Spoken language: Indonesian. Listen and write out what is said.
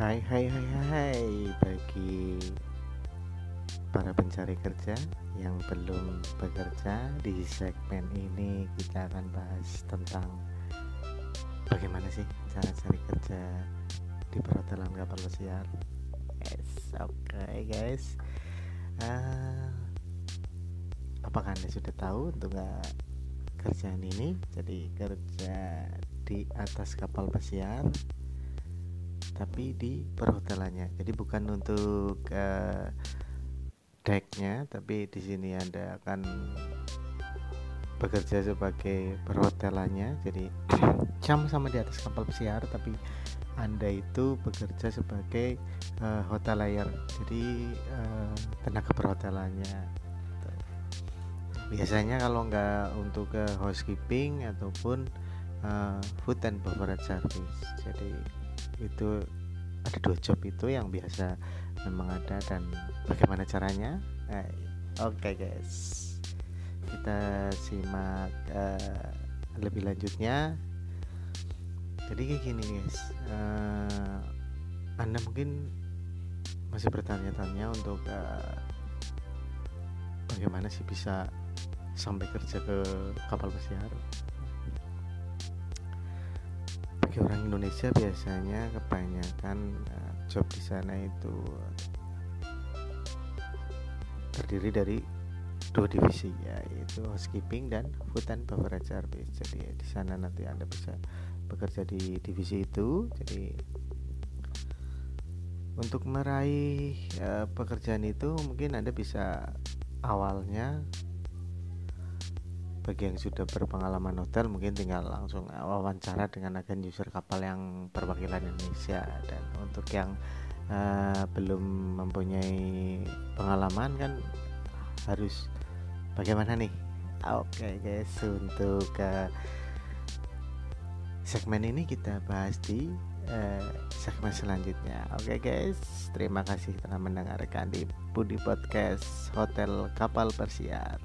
Hai hai hai hai bagi para pencari kerja yang belum bekerja di segmen ini kita akan bahas tentang bagaimana sih cara cari kerja di perhotelan kapal pesiar. Yes, oke okay, guys. Uh, apakah anda sudah tahu untuk kerjaan ini? Jadi kerja di atas kapal pesiar tapi di perhotelannya. Jadi bukan untuk uh, decknya tapi di sini anda akan bekerja sebagai perhotelannya. Jadi jam sama di atas kapal pesiar tapi anda itu bekerja sebagai uh, hotelier. Jadi uh, tenaga perhotelannya. Biasanya kalau nggak untuk uh, housekeeping ataupun uh, food and beverage service. Jadi itu ada dua job itu yang biasa memang ada dan bagaimana caranya? Nah, oke okay guys. Kita simak uh, lebih lanjutnya. Jadi kayak gini guys. Uh, anda mungkin masih bertanya-tanya untuk uh, bagaimana sih bisa sampai kerja ke kapal pesiar bagi orang Indonesia biasanya kebanyakan uh, job di sana itu terdiri dari dua divisi yaitu housekeeping dan food and beverage service. Jadi di sana nanti Anda bisa bekerja di divisi itu. Jadi untuk meraih uh, pekerjaan itu mungkin Anda bisa awalnya bagi yang sudah berpengalaman hotel mungkin tinggal langsung wawancara dengan agen user kapal yang perwakilan Indonesia. Dan untuk yang uh, belum mempunyai pengalaman kan harus bagaimana nih? Oke okay guys untuk uh, segmen ini kita bahas di uh, segmen selanjutnya. Oke okay guys terima kasih telah mendengarkan di Budi Podcast Hotel Kapal Persiar